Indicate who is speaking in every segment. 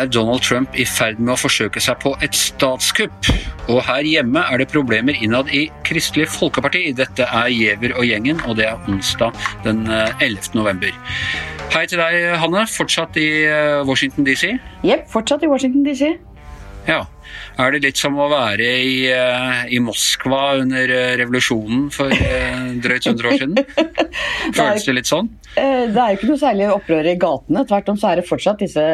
Speaker 1: er Donald Trump i ferd med å forsøke seg på et statskupp. Og her hjemme er det problemer innad i Kristelig Folkeparti. Dette er Giæver og gjengen, og det er onsdag den 11. Eh, november. Hei til deg, Hanne. Fortsatt i eh, Washington DC?
Speaker 2: Jepp, fortsatt i Washington DC.
Speaker 1: Ja. Er det litt som å være i, eh, i Moskva under eh, revolusjonen for eh, drøyt 100 år siden? Føles det litt sånn?
Speaker 2: Det er jo ikke noe særlig opprør i gatene. Tvert om så er det fortsatt disse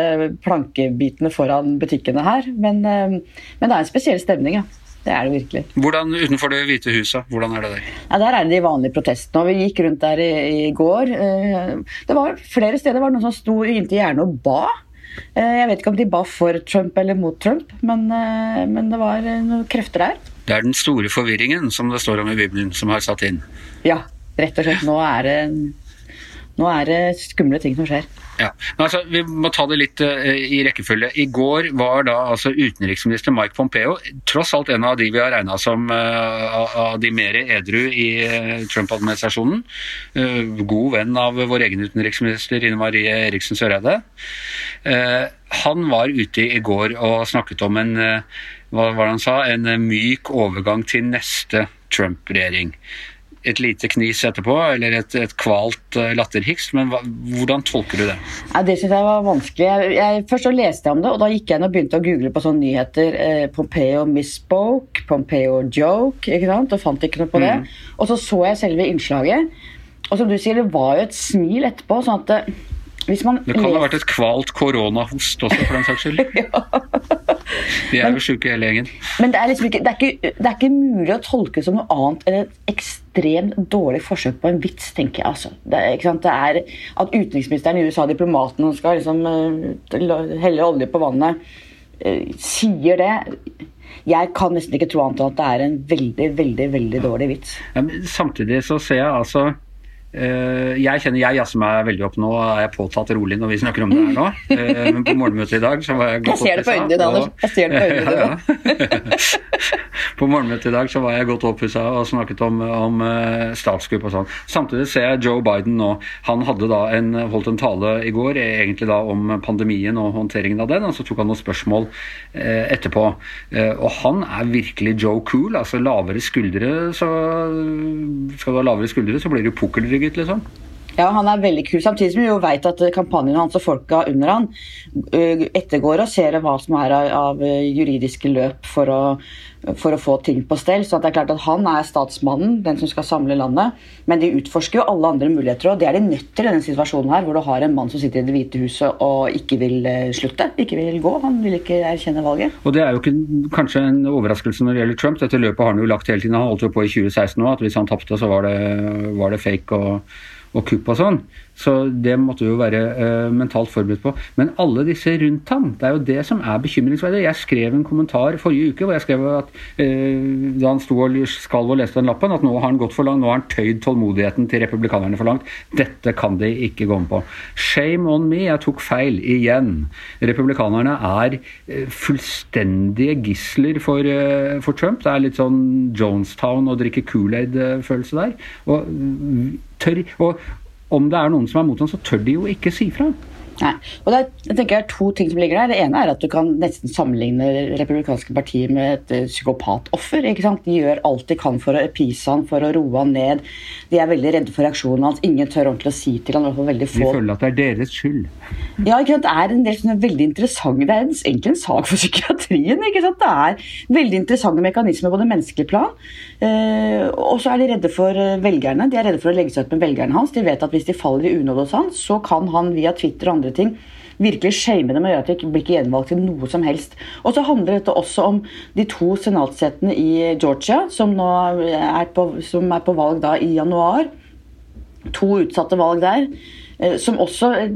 Speaker 2: plankebitene foran butikkene her. Men, men det er en spesiell stemning, ja. Det er det virkelig.
Speaker 1: Hvordan Utenfor Det hvite huset, hvordan er det der?
Speaker 2: Ja, Der er det de vanlige protestene. og Vi gikk rundt der i, i går. Det var Flere steder var det noen som sto inntil gjerdet og ba. Eh, jeg vet ikke om de ba for Trump eller mot Trump, men, eh, men det var eh, noen krefter der.
Speaker 1: Det er den store forvirringen som det står om i Bibelen, som har satt inn?
Speaker 2: Ja, rett og slett. Nå er det, nå er det skumle ting som skjer.
Speaker 1: Ja, men altså, Vi må ta det litt uh, i rekkefølge. I går var da altså utenriksminister Mike Pompeo, tross alt en av de vi har regna som uh, av de mer edru i uh, Trump-administrasjonen, god venn av vår egen utenriksminister Ine Marie Eriksen Søreide. han var ute i går og snakket om en hva var det han sa, en myk overgang til neste Trump-regjering et lite knis etterpå, eller et, et kvalt latterhiks. Men hva, hvordan tolker du det?
Speaker 2: Ja, det syns jeg var vanskelig. Jeg, jeg, først så leste jeg om det, og da gikk jeg inn og begynte å google på sånne nyheter. Eh, Pompeo misspoke, Pompeo joke, ikke sant? og fant ikke noe på det. Mm. Og så så jeg selve innslaget, og som du sier, det var jo et smil etterpå. sånn at det,
Speaker 1: man det kan ha vært et kvalt koronahost også, for den saks skyld. ja. Vi er jo sjuke hele gjengen.
Speaker 2: Men det er, liksom ikke, det, er ikke, det er, ikke, mulig å tolke som noe annet enn et ekstremt dårlig forsøk på en vits, tenker jeg. Altså. Det, det er At utenriksministeren i USA, diplomaten, skal liksom uh, helle olje på vannet, uh, sier det jeg kan nesten ikke tro annet enn at det er en veldig, veldig veldig dårlig vits.
Speaker 1: Ja, samtidig så ser jeg altså Eh, jeg kjenner jeg jazzer meg veldig opp nå, er jeg påtatt rolig når vi snakker om det her nå. Eh, men på morgenmøtet i dag så var jeg
Speaker 2: godt oppussa. Jeg ser det på øynene dine, Anders. Jeg ser det på øynene
Speaker 1: dine. på morgenmøtet i dag så var jeg godt oppussa og snakket om, om uh, statskupp og sånn. Samtidig ser jeg Joe Biden nå. Han hadde da en, holdt en tale i går egentlig da om pandemien og håndteringen av den, og så tok han noen spørsmål etterpå. Og han er virkelig Joe Cool. Altså lavere skuldre, så skal du ha lavere skuldre, så blir du pukkelrygget gutt, liksom.
Speaker 2: Ja, han er veldig kul. Samtidig som vi jo vet at kampanjen hans og folka under han øh, ettergår og ser hva som er av juridiske løp for å, for å få ting på stell. Så det er klart at han er statsmannen, den som skal samle landet. Men de utforsker jo alle andre muligheter, og det er de nødt til i denne situasjonen her, hvor du har en mann som sitter i Det hvite huset og ikke vil slutte, ikke vil gå. Han vil ikke erkjenne valget.
Speaker 1: Og det er jo ikke kanskje en overraskelse når det gjelder Trump. Dette løpet har han jo lagt hele tiden. Han holdt jo på i 2016 òg, at hvis han tapte, så var det, var det fake. og og kupp og sånn. Så det måtte vi jo være uh, mentalt forberedt på. Men alle disse rundt ham, det er jo det som er bekymringsverdig. Jeg skrev en kommentar forrige uke hvor jeg skrev at uh, da han sto og skalv og leste den lappen, at nå har han gått for langt, nå har han tøyd tålmodigheten til republikanerne for langt. Dette kan de ikke gå med på. Shame on me, jeg tok feil igjen. Republikanerne er uh, fullstendige gisler for, for, Trump. Det er litt sånn Jonestown og drikke Kool-Aid-følelse der. Og tør Og om det er noen som er mot så tør de jo ikke si fra.
Speaker 2: Nei. Og det er, jeg tenker det er to ting som ligger der. Det ene er at du kan nesten sammenligne republikanske partier med et uh, psykopatoffer. ikke sant? De gjør alt de kan for å appease han, for å roe han ned. De er veldig redde for reaksjonen hans. Ingen tør ordentlig å si til han, veldig få.
Speaker 1: De føler at det er deres skyld.
Speaker 2: Ja, ikke sant? det er en del sånne veldig interessante Det er egentlig en sak for psykiatrien. ikke sant? Det er veldig interessante mekanismer på det menneskelige plan. Eh, og så er de redde for uh, velgerne. De er redde for å legge seg ut med velgerne hans. De vet at hvis de faller i unåde hos han, så kan han via Twitter og andre ting virkelig shame dem og gjøre at de ikke blir gjenvalgt til noe som helst. Og så handler dette også om de to senatssetene i Georgia, som, nå er på, som er på valg da i januar. To utsatte valg der. Eh, som også eh,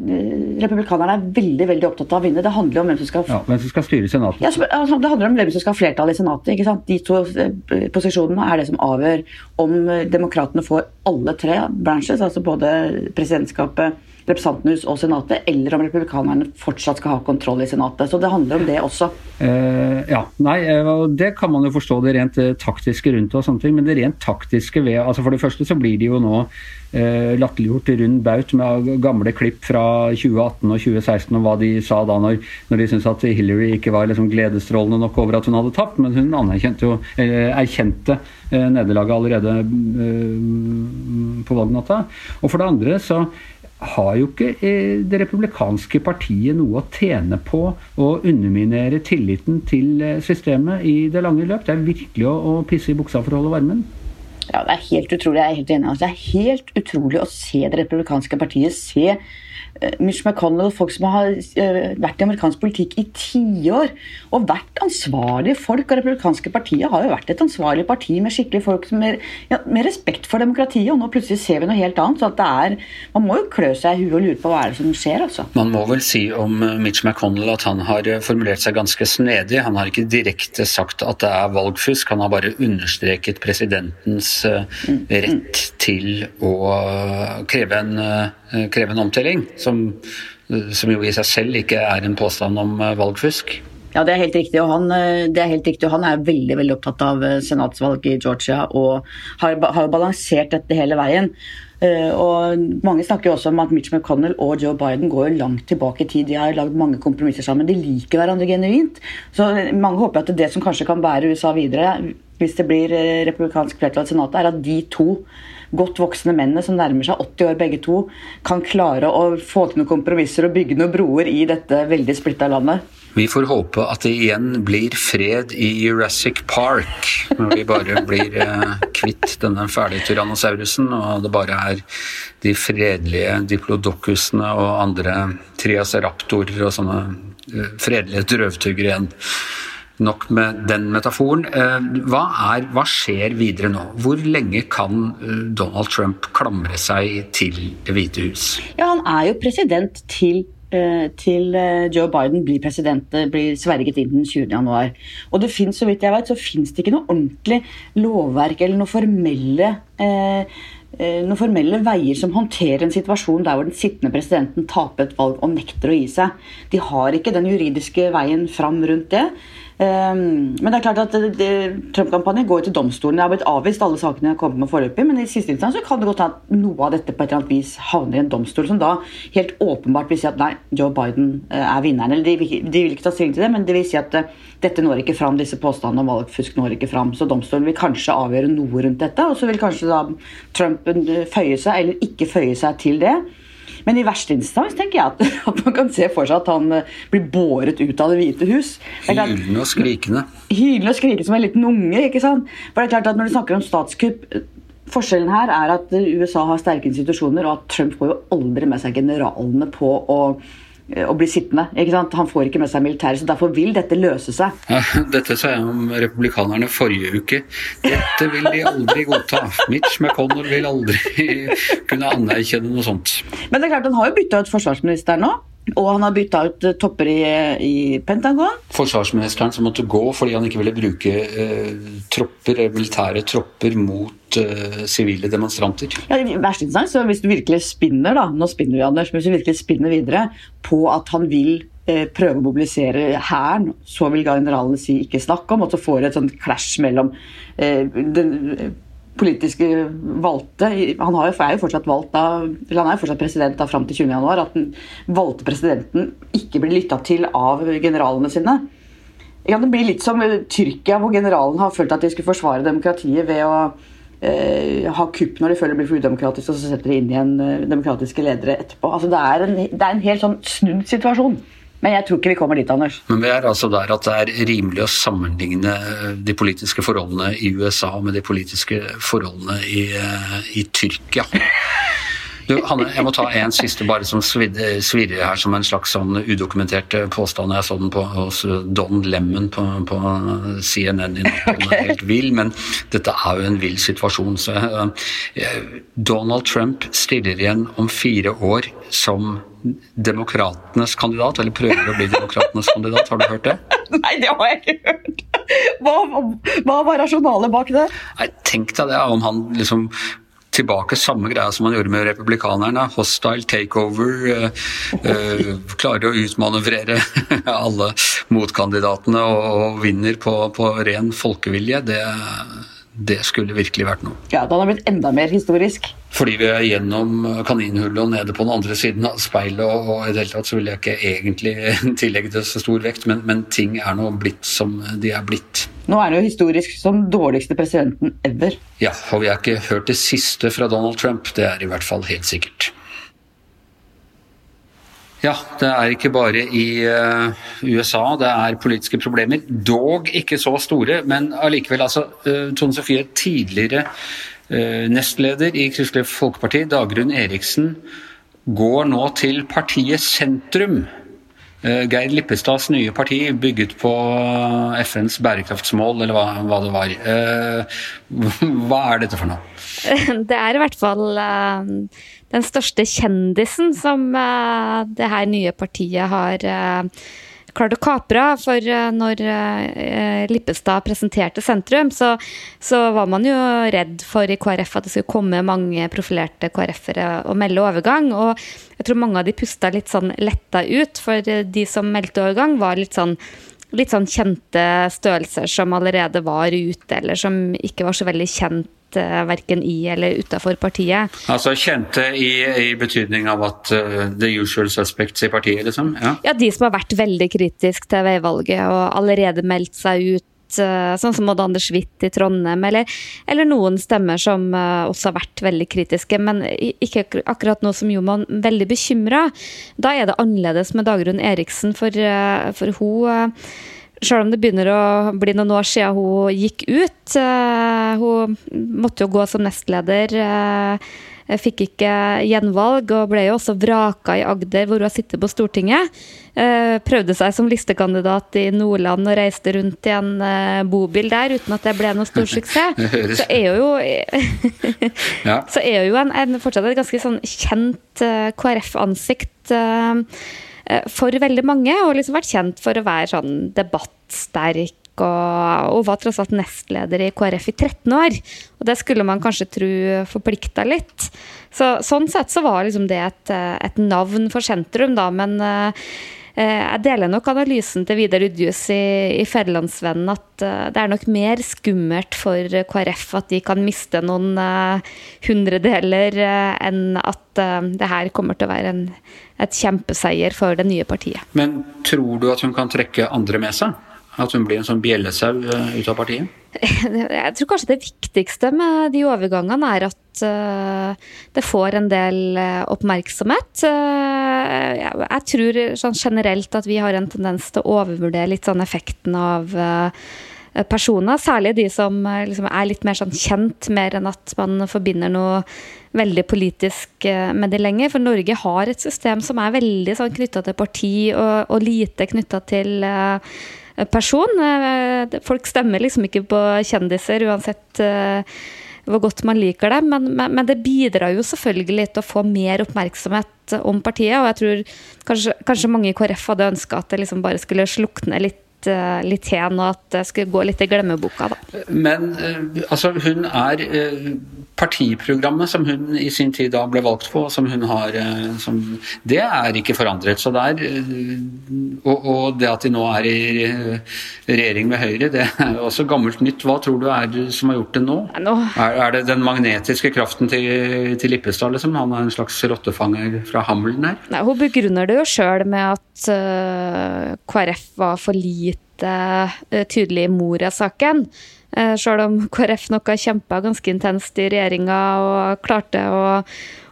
Speaker 2: republikanerne er veldig veldig opptatt av å vinne. Det handler om hvem som skal,
Speaker 1: ja, hvem som skal styre Senatet.
Speaker 2: Ja, altså, det handler om hvem som skal ha flertall i Senatet. ikke sant? De to eh, posisjonene er det som avgjør om demokratene får alle tre branches, altså både presidentskapet, representantene og Senatet, eller om republikanerne fortsatt skal ha kontroll i Senatet. Så det handler om det også.
Speaker 1: Eh, ja, nei, uh, Det kan man jo forstå det rent uh, taktiske rundt og sånne ting, men det rent taktiske ved altså For det første så blir de jo nå latterliggjort rund baut med gamle klipp fra 2018 og 2016 om hva de sa da når, når de syntes at Hillary ikke var liksom gledesstrålende nok over at hun hadde tapt, men hun anerkjente jo, erkjente nederlaget allerede på valgnatta. Og for det andre så har jo ikke eh, det republikanske partiet noe å tjene på å underminere tilliten til eh, systemet i det lange løp. Det er virkelig å, å pisse i buksa for å holde varmen.
Speaker 2: Ja, Det er helt utrolig. Jeg er helt enig. Altså, det er helt utrolig å se det republikanske partiet se Eh, Mitch McConnell, folk som har eh, vært i amerikansk politikk i tiår og vært ansvarlige folk. Og republikanske partiet har jo vært et ansvarlig parti med skikkelig folk med, ja, med, respekt for demokratiet. Og nå plutselig ser vi noe helt annet. så det er, Man må jo klø seg i huet og lure på hva er det som skjer. altså.
Speaker 1: Man må vel si om eh, Mitch McConnell at han har formulert seg ganske snedig. Han har ikke direkte sagt at det er valgfusk, han har bare understreket presidentens. Rett til å kreve en, kreve en omtelling. Som, som jo i seg selv ikke er en påstand om eh, valgfusk.
Speaker 2: Ja, det er helt riktig. Og han, eh, det er, helt riktig, og han er veldig veldig opptatt av eh, senatsvalget i Georgia og har, har balansert dette hele veien. Og Mange snakker jo også om at Mitch McConnell og Joe Biden går jo langt tilbake i tid. De har lagd mange kompromisser sammen. De liker hverandre genuint. Så Mange håper at det som kanskje kan bære USA videre, hvis det blir republikansk flertall i Senatet, er at de to godt voksne mennene som nærmer seg 80 år begge to, kan klare å få til noen kompromisser og bygge noen broer i dette veldig splitta landet.
Speaker 1: Vi får håpe at det igjen blir fred i Jurassic Park, når vi bare blir eh, kvitt denne fæle tyrannosaurusen, og det bare er de fredelige diplodocusene og andre triaceraptorer og sånne eh, fredelige drøvtyggere igjen. Nok med den metaforen. Eh, hva, er, hva, skjer videre nå? Hvor lenge kan eh, Donald Trump klamre seg til Det hvite hus?
Speaker 2: Ja, Han er jo president til eh, til Joe Biden blir president, blir sverget inn den 20. januar. Og det finnes, så vidt jeg vet, så finnes det ikke noe ordentlig lovverk eller noe formelle eh, noen formelle veier som håndterer en situasjon der hvor den sittende presidenten taper et valg og nekter å gi seg. De har ikke den juridiske veien fram rundt det. Ehm, men det er klart at Trump-kampanjen går til domstolen. Jeg har blitt avvist alle sakene jeg har kommet med foreløpig, men i siste instans kan det godt at noe av dette på et eller annet vis havner i en domstol, som da helt åpenbart vil si at nei, Joe Biden eh, er vinneren. Eller de, de vil ikke ta stilling til det, men de vil si at eh, dette når ikke fram, disse påstandene om valgfusk når ikke fram. Så domstolen vil kanskje avgjøre noe rundt dette, og så vil kanskje da Trump eh, føye seg eller ikke føye seg til det. Men i verste instans tenker jeg at, at, man kan se for seg at han eh, blir båret ut av Det hvite hus.
Speaker 1: Hylende og skrikende.
Speaker 2: Hylende og skrikende som en liten unge. ikke sant? For det er klart at Når du snakker om statskupp eh, Forskjellen her er at USA har sterke institusjoner, og at Trump får jo aldri med seg generalene på å Eh, å bli sittende. ikke sant? Han får ikke med seg militæret, så derfor vil dette løse seg.
Speaker 1: Ja, dette sa jeg om republikanerne forrige uke. Dette vil de aldri godta. Mitch McConnell vil aldri kunne anerkjenne noe sånt.
Speaker 2: Men det er klart, han har jo bytta ut forsvarsministeren nå. Og han har bytta ut eh, topper i, i, Pentagon.
Speaker 1: Forsvarsministeren som måtte gå fordi han ikke ville bruke eh, tropper, militære tropper mot eh, sivile demonstranter.
Speaker 2: Ja, i verste instans, så Hvis du virkelig spinner da, nå spinner vi Anders, men hvis du virkelig spinner videre på at han vil eh, prøve å mobilisere hæren, så vil generalene si ikke snakk om, og så får du et sånt clash mellom eh, den politiske valgte Han jo, er jo fortsatt valgt da, eller han er jo fortsatt president da fram til 20.1. At den valgte presidenten ikke blir lytta til av generalene sine. Ja, det blir litt som Tyrkia, hvor generalen har følt at de skulle forsvare demokratiet ved å eh, ha kupp når de føler det blir for udemokratisk, og så setter de inn igjen eh, demokratiske ledere etterpå. Altså, det, er en, det er en helt sånn snudd situasjon. Men jeg tror ikke vi kommer dit, Anders.
Speaker 1: Men vi er altså der at det er rimelig å sammenligne de politiske forholdene i USA med de politiske forholdene i, eh, i Tyrkia. Du, Hanne, jeg må ta en siste bare som svirrer her som en slags sånn udokumentert påstand. Jeg så den på, hos Don Lemon på, på CNN i natt. Den er helt vill, men dette er jo en vill situasjon. Så, uh, Donald Trump stiller igjen om fire år som demokratenes kandidat, eller prøver å bli demokratenes kandidat. Har du hørt det?
Speaker 2: Nei, det har jeg ikke hørt. Hva, hva var rasjonalet bak det?
Speaker 1: Nei, Tenk deg det, om han liksom tilbake samme greia som man gjorde med republikanerne. Hostile takeover. Uh, klarer å utmanøvrere alle motkandidatene og, og vinner på, på ren folkevilje. Det, det skulle virkelig vært noe.
Speaker 2: Ja, Da hadde han blitt enda mer historisk.
Speaker 1: Fordi vi er gjennom kaninhullet og nede på den andre siden av speilet, og, og i det hele tatt så vil jeg ikke egentlig tillegge det så stor vekt, men, men ting er nå blitt som de er blitt.
Speaker 2: Nå er han jo historisk som dårligste presidenten ever.
Speaker 1: Ja, og vi har ikke hørt det siste fra Donald Trump, det er i hvert fall helt sikkert. Ja, det er ikke bare i uh, USA det er politiske problemer. Dog ikke så store, men allikevel. altså, uh, Tone Sofie, tidligere uh, nestleder i Kristelig Folkeparti, Dagrun Eriksen, går nå til partiet Sentrum. Geir Lippestads nye parti, bygget på FNs bærekraftsmål, eller hva, hva det var. Hva er dette for noe?
Speaker 3: Det er i hvert fall den største kjendisen som det her nye partiet har klart å kapre. For uh, når Lippestad presenterte Sentrum, så, så, var man jo redd for i KrF at det skulle komme mange profilerte KrF-ere og melde overgang. Og jeg tror mange av de pusta litt sånn letta ut, for de som meldte overgang, var litt sånn litt sånn kjente størrelser som allerede var ute, eller som ikke var så veldig kjent uh, verken i eller utafor partiet.
Speaker 1: Altså kjente i, i betydning av at uh, the usual suspects i partiet, liksom?
Speaker 3: Ja. ja, de som har vært veldig kritisk til veivalget og allerede meldt seg ut eh, sånn som Odd Anders Witt i Trondheim, eller, eller, noen stemmer som også har vært veldig kritiske, men ikke akkurat noe som gjorde meg veldig bekymra. Da er det annerledes med Dagrun Eriksen, for, for hun selv om det begynner å bli noen år siden hun gikk ut. Uh, hun måtte jo gå som nestleder. Uh, fikk ikke gjenvalg og ble jo også vraka i Agder, hvor hun har sittet på Stortinget. Uh, prøvde seg som listekandidat i Nordland og reiste rundt i en bobil der uten at det ble noe stor suksess. Så er hun jo, så er hun jo en, en, fortsatt et ganske sånn kjent KrF-ansikt. Eh, for veldig mange, og liksom vært kjent for å være sånn debattsterk. Og, og var tross alt nestleder i KrF i 13 år. Og det skulle man kanskje tro forplikta litt. Så, sånn sett så var liksom det et, et navn for sentrum, da. Men uh, jeg deler nok analysen til Vidar Udjus i, i Federlandsvennen at uh, det er nok mer skummelt for KrF at de kan miste noen uh, hundredeler enn at det her kommer til å være en, et kjempeseier for det nye partiet.
Speaker 1: Men tror du at hun kan trekke andre med seg? At hun blir en sånn bjellesau eh, ut av partiet?
Speaker 3: Jeg tror kanskje det viktigste med de overgangene er at uh, det får en del uh, oppmerksomhet. Uh, jeg tror sånn generelt at vi har en tendens til å overvurdere litt sånn effekten av personer. Særlig de som liksom er litt mer sånn kjent, mer enn at man forbinder noe veldig politisk med det lenger. For Norge har et system som er veldig sånn knytta til parti, og, og lite knytta til person. Eh, folk stemmer liksom ikke på kjendiser uansett eh, hvor godt man liker dem, men, men, det bidrar jo selvfølgelig til å få mer oppmerksomhet om partiet. Og jeg tror kanskje, kanskje mange i KrF hadde ønska at det liksom bare skulle slukne litt Eh, litt hen, og at det skulle gå litt i glemmeboka. Da.
Speaker 1: Men eh, altså, hun er eh, Partiprogrammet som hun i sin tid da ble valgt på, som hun har som, Det er ikke forandret. Så der, og, og, det at de nå er i regjering med Høyre, det er også gammelt nytt. Hva tror du er det som har gjort det nå? nå. Er, er, det den magnetiske kraften til, til Lippestad, liksom? Han er en slags rottefanger fra Hammelen her?
Speaker 3: Nei, hun begrunner det jo sjøl med at uh, KrF var for lite uh, tydelig i Moria-saken. Uh, Sjøl om KrF nok har kjempa ganske intenst i regjeringa og klarte å,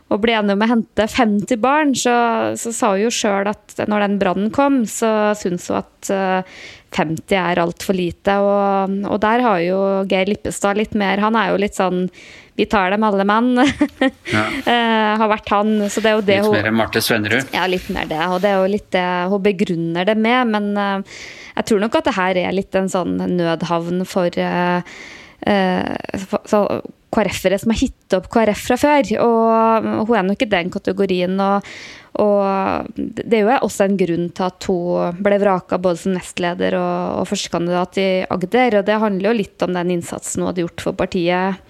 Speaker 3: å ble enige om å hente 50 barn, så, så sa hun jo sjøl at når den brannen kom, så syns hun at uh, 50 er altfor lite. Og, og, der har jo Geir Lippestad litt mer Han er jo litt sånn vi tar dem alle mann. ja. uh, har vært han. Så det er jo det
Speaker 1: litt hun, mer Marte Svennerud?
Speaker 3: Ja, litt mer det. Og det er jo litt det hun begrunner det med. Men uh, jeg tror nok at det her er litt en sånn nødhavn for uh, KrF-ere som har hittet opp KrF fra før. Og hun er nok i den kategorien. Og, Og det er jo også en grunn til at hun ble vraka både som nestleder og, og førstekandidat i Agder. Og det handler jo litt om den innsatsen hun hadde gjort for partiet.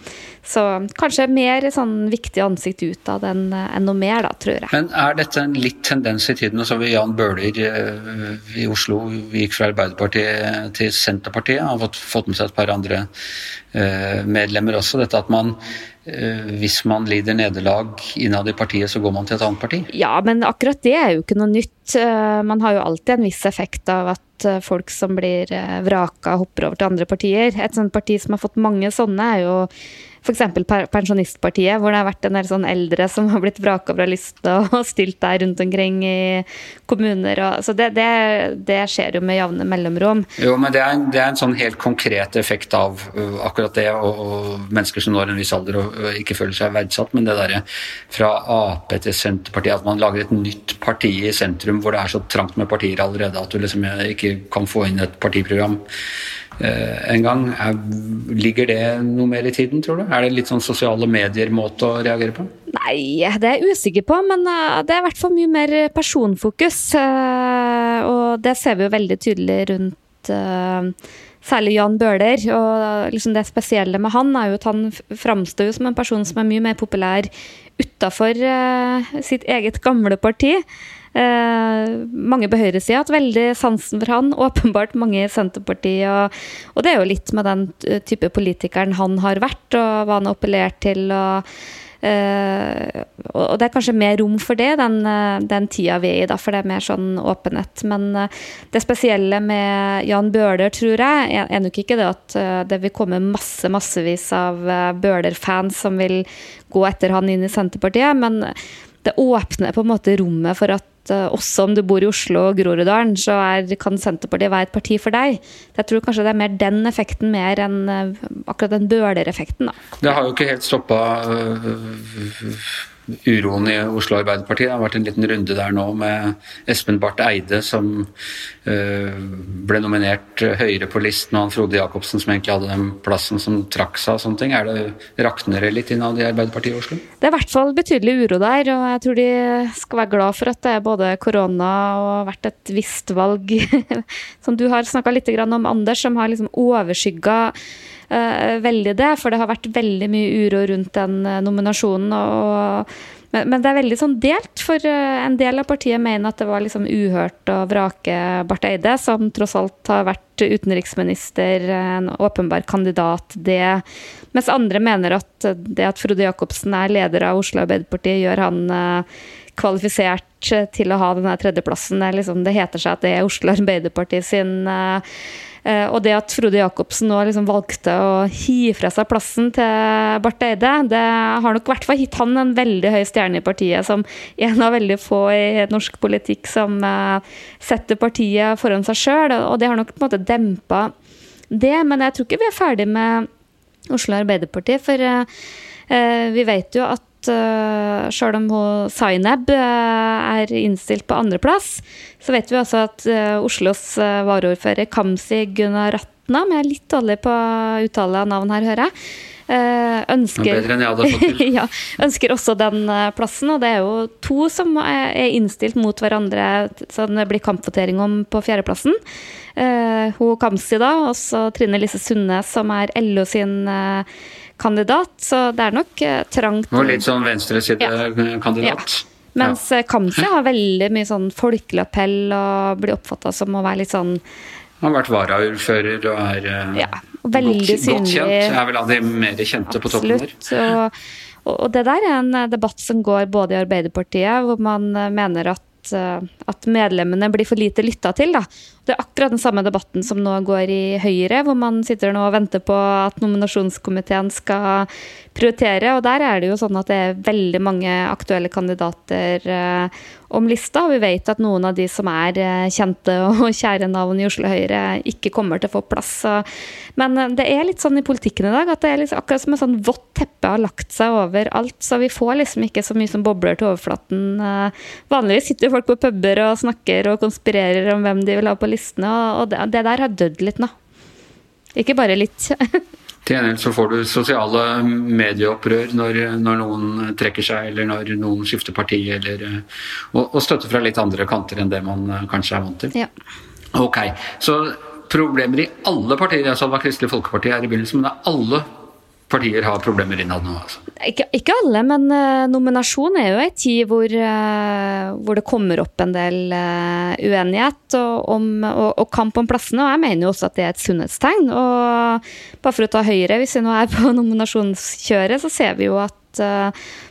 Speaker 3: Så kanskje mer sånn viktig ansikt utad enn en noe mer, da, tror jeg.
Speaker 1: Men er dette en litt tendens i tiden? Så vi Jan Bøhler eh, i Oslo gikk fra Arbeiderpartiet til Senterpartiet. Har fått, med seg et par andre eh, medlemmer også. Dette at man Eh, hvis man lider nederlag innad i partiet, så går man til et annet parti?
Speaker 3: Ja, men akkurat det er jo ikke noe nytt. Eh, man har jo alltid en viss effekt av at eh, folk som blir vraka, hopper over til andre partier. Et sånt parti som har fått mange sånne, er jo f.eks. Pensjonistpartiet, hvor det har vært en del sånn eldre som har blitt vraka fra lista og stilt der rundt omkring i kommuner. Og, så det, det, det, skjer jo med jevne mellomrom.
Speaker 1: Jo, men det er, en, det er, en sånn helt konkret effekt av uh, akkurat det, og, og, mennesker som når en viss alder og uh, ikke føler seg verdsatt. Men det derre fra Ap til Senterpartiet, at man lager et nytt parti i sentrum hvor det er så trangt med partier allerede at du liksom ikke kan få inn et partiprogram Eh, en gang. ligger det noe mer i tiden, tror du? Er det litt sånn sosiale medier-måte å reagere på?
Speaker 3: Nei, det er jeg usikker på, men eh, det er i hvert fall mye mer personfokus. Eh, og det ser vi jo veldig tydelig rundt særlig Jan Bøhler. Og liksom det spesielle med han er jo at han framstår som en person som er mye mer populær utafor sitt eget gamle parti. Eh, mange på høyresida har hatt veldig sansen for han, åpenbart mange i Senterpartiet. Og, og, det er jo litt med den type politikeren han har vært, og hva han har appellert til. og eh, og det er kanskje mer rom for det den, eh, den tida vi er i, da, for det er mer sånn åpenhet. Men uh, det spesielle med Jan Bøhler, tror jeg, er, nok ikke det at uh, det vil komme masse massevis av Bøhler-fans som vil gå etter han inn i Senterpartiet, men det åpner på en måte rommet for at uh, også om du bor i Oslo og Groruddalen, så er, kan Senterpartiet være et parti for deg. Jeg tror kanskje det er mer den effekten mer enn uh, akkurat den Bøhler-effekten.
Speaker 1: Det har jo ikke helt stoppa uh, uroen i Oslo Arbeiderparti. Det har vært en liten runde der nå med Espen Barth Eide, som uh, ble nominert høyere på listen, og han Frode Jacobsen, som egentlig hadde den plassen, som trakk seg og sånne ting. Er det Rakner det litt innad i Arbeiderpartiet i Oslo?
Speaker 3: Det er i hvert fall betydelig uro der, og jeg tror de skal være glad for at det er både korona og vært et visst valg, som du har snakka litt om, Anders, som har liksom overskygga veldig det. For det har vært veldig mye uro rundt den uh, nominasjonen. Og, men, men, det er veldig sånn delt, for uh, en del av partiet mener at det var liksom uhørt å vrake Barth Eide, som tross alt har vært utenriksminister, en åpenbar kandidat, det. Mens andre mener at det at Frode Jacobsen er leder av Oslo Arbeiderparti, gjør han kvalifisert til å ha denne tredjeplassen. Det, liksom, det heter seg at det er Oslo Arbeiderparti sin Eh, og det at Frode Jacobsen nå liksom valgte å hive fra seg plassen til Barth Eide, det har nok i hvert fall gitt han en veldig høy stjerne i partiet, som en av veldig få i norsk politikk som eh, setter partiet foran seg sjøl. Og det har nok på en måte dempa det. Men jeg tror ikke vi er ferdig med Oslo Arbeiderparti, for eh, vi vet jo at uh, sjøl om hun Zainab uh, er innstilt på andreplass, så vet vi også at uh, Oslos uh, varaordfører Kamzy Gunaratna, men jeg er litt dårlig på uttale av navn her, hører jeg. Ønsker, ja, ønsker også den plassen, og det er jo to som er innstilt mot hverandre, så det blir kampvotering om på fjerdeplassen. Uh, hun Kamzy, da, og så Trine Lise Sundnes, som er LO sin uh, kandidat, så det er nok uh, trangt.
Speaker 1: Og litt sånn venstresidekandidat. Ja.
Speaker 3: Mens ja. Kamzy har veldig mye sånn folkelig appell og blir oppfatta som å være litt sånn
Speaker 1: Han har vært varaordfører og er
Speaker 3: ja, og veldig godt, synlig.
Speaker 1: godt kjent. Er vel av de mer kjente Absolutt. på toppen der.
Speaker 3: Og, og det der er en debatt som går både i Arbeiderpartiet, hvor man mener at at medlemmene blir for lite lytta til. Da. Det er akkurat den samme debatten som nå går i Høyre, hvor man sitter nå og venter på at nominasjonskomiteen skal prioritere. Og der er det jo sånn at det er veldig mange aktuelle kandidater eh, om lista. Vi vet at noen av de som er eh, kjente og kjære navn i Oslo Høyre, ikke kommer til å få plass. Men eh, det er litt sånn i politikken i dag at det er liksom akkurat som et sånn vått teppe har lagt seg over alt. Så vi får liksom ikke så mye som bobler til overflaten. Vanligvis sitter folk på puber og snakker og konspirerer om hvem de vil ha på listene, og det der har dødd litt nå. Ikke bare litt.
Speaker 1: Til gjengjeld så får du sosiale medieopprør når, når, noen trekker seg, eller når noen skifter parti, eller, og, og støtte fra litt andre kanter enn det man kanskje er vant til.
Speaker 3: Ja.
Speaker 1: Ok, så problemer i alle partier, jeg sa det var Kristelig Folkeparti her i begynnelsen, men det er alle partier har problemer innad nå. Altså.
Speaker 3: Ikke, ikke, alle, men uh, nominasjon er jo ei tid hvor, uh, hvor, det kommer opp en del uh, uenighet og, om, og, og, kamp om plassene. Og jeg mener jo også at det er et sunnhetstegn. Og bare for å ta Høyre, hvis vi nå er på nominasjonskjøret, så ser vi jo at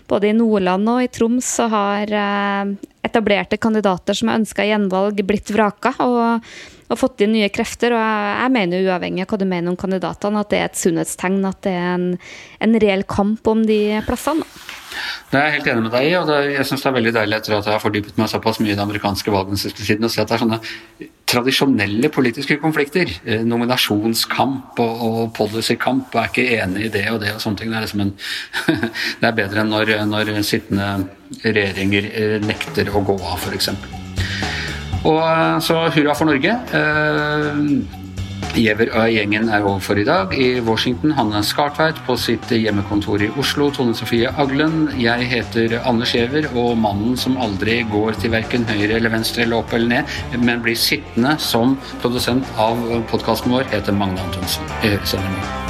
Speaker 3: både i Nordland og i Troms så har etablerte kandidater som har ønska gjenvalg, blitt vraka. og og fått inn nye krefter. Og jeg mener uavhengig av hva du mener om kandidatene, at det er et sunnhetstegn at det er en, en reell kamp om de plassene.
Speaker 1: Det er jeg helt enig med deg i, og det, jeg syns det er veldig deilig etter at jeg har fordypet meg såpass mye i det amerikanske valget siden, å se at det er sånne tradisjonelle politiske konflikter. Eh, nominasjonskamp og, og policykamp, og er ikke enig i det og det og sånne ting. Det er, liksom en, det er bedre enn når, når sittende regjeringer eh, nekter å gå av, f.eks. Og eh, så hurra for Norge. Eh, Giæver og gjengen er over for i dag. I Washington Hanne Skartveit på sitt hjemmekontor i Oslo. Tone Sofie Aglen. Jeg heter Anders Giæver, og mannen som aldri går til verken høyre eller venstre eller opp eller ned, men blir sittende som produsent av podkasten vår, heter Magne Antonsen.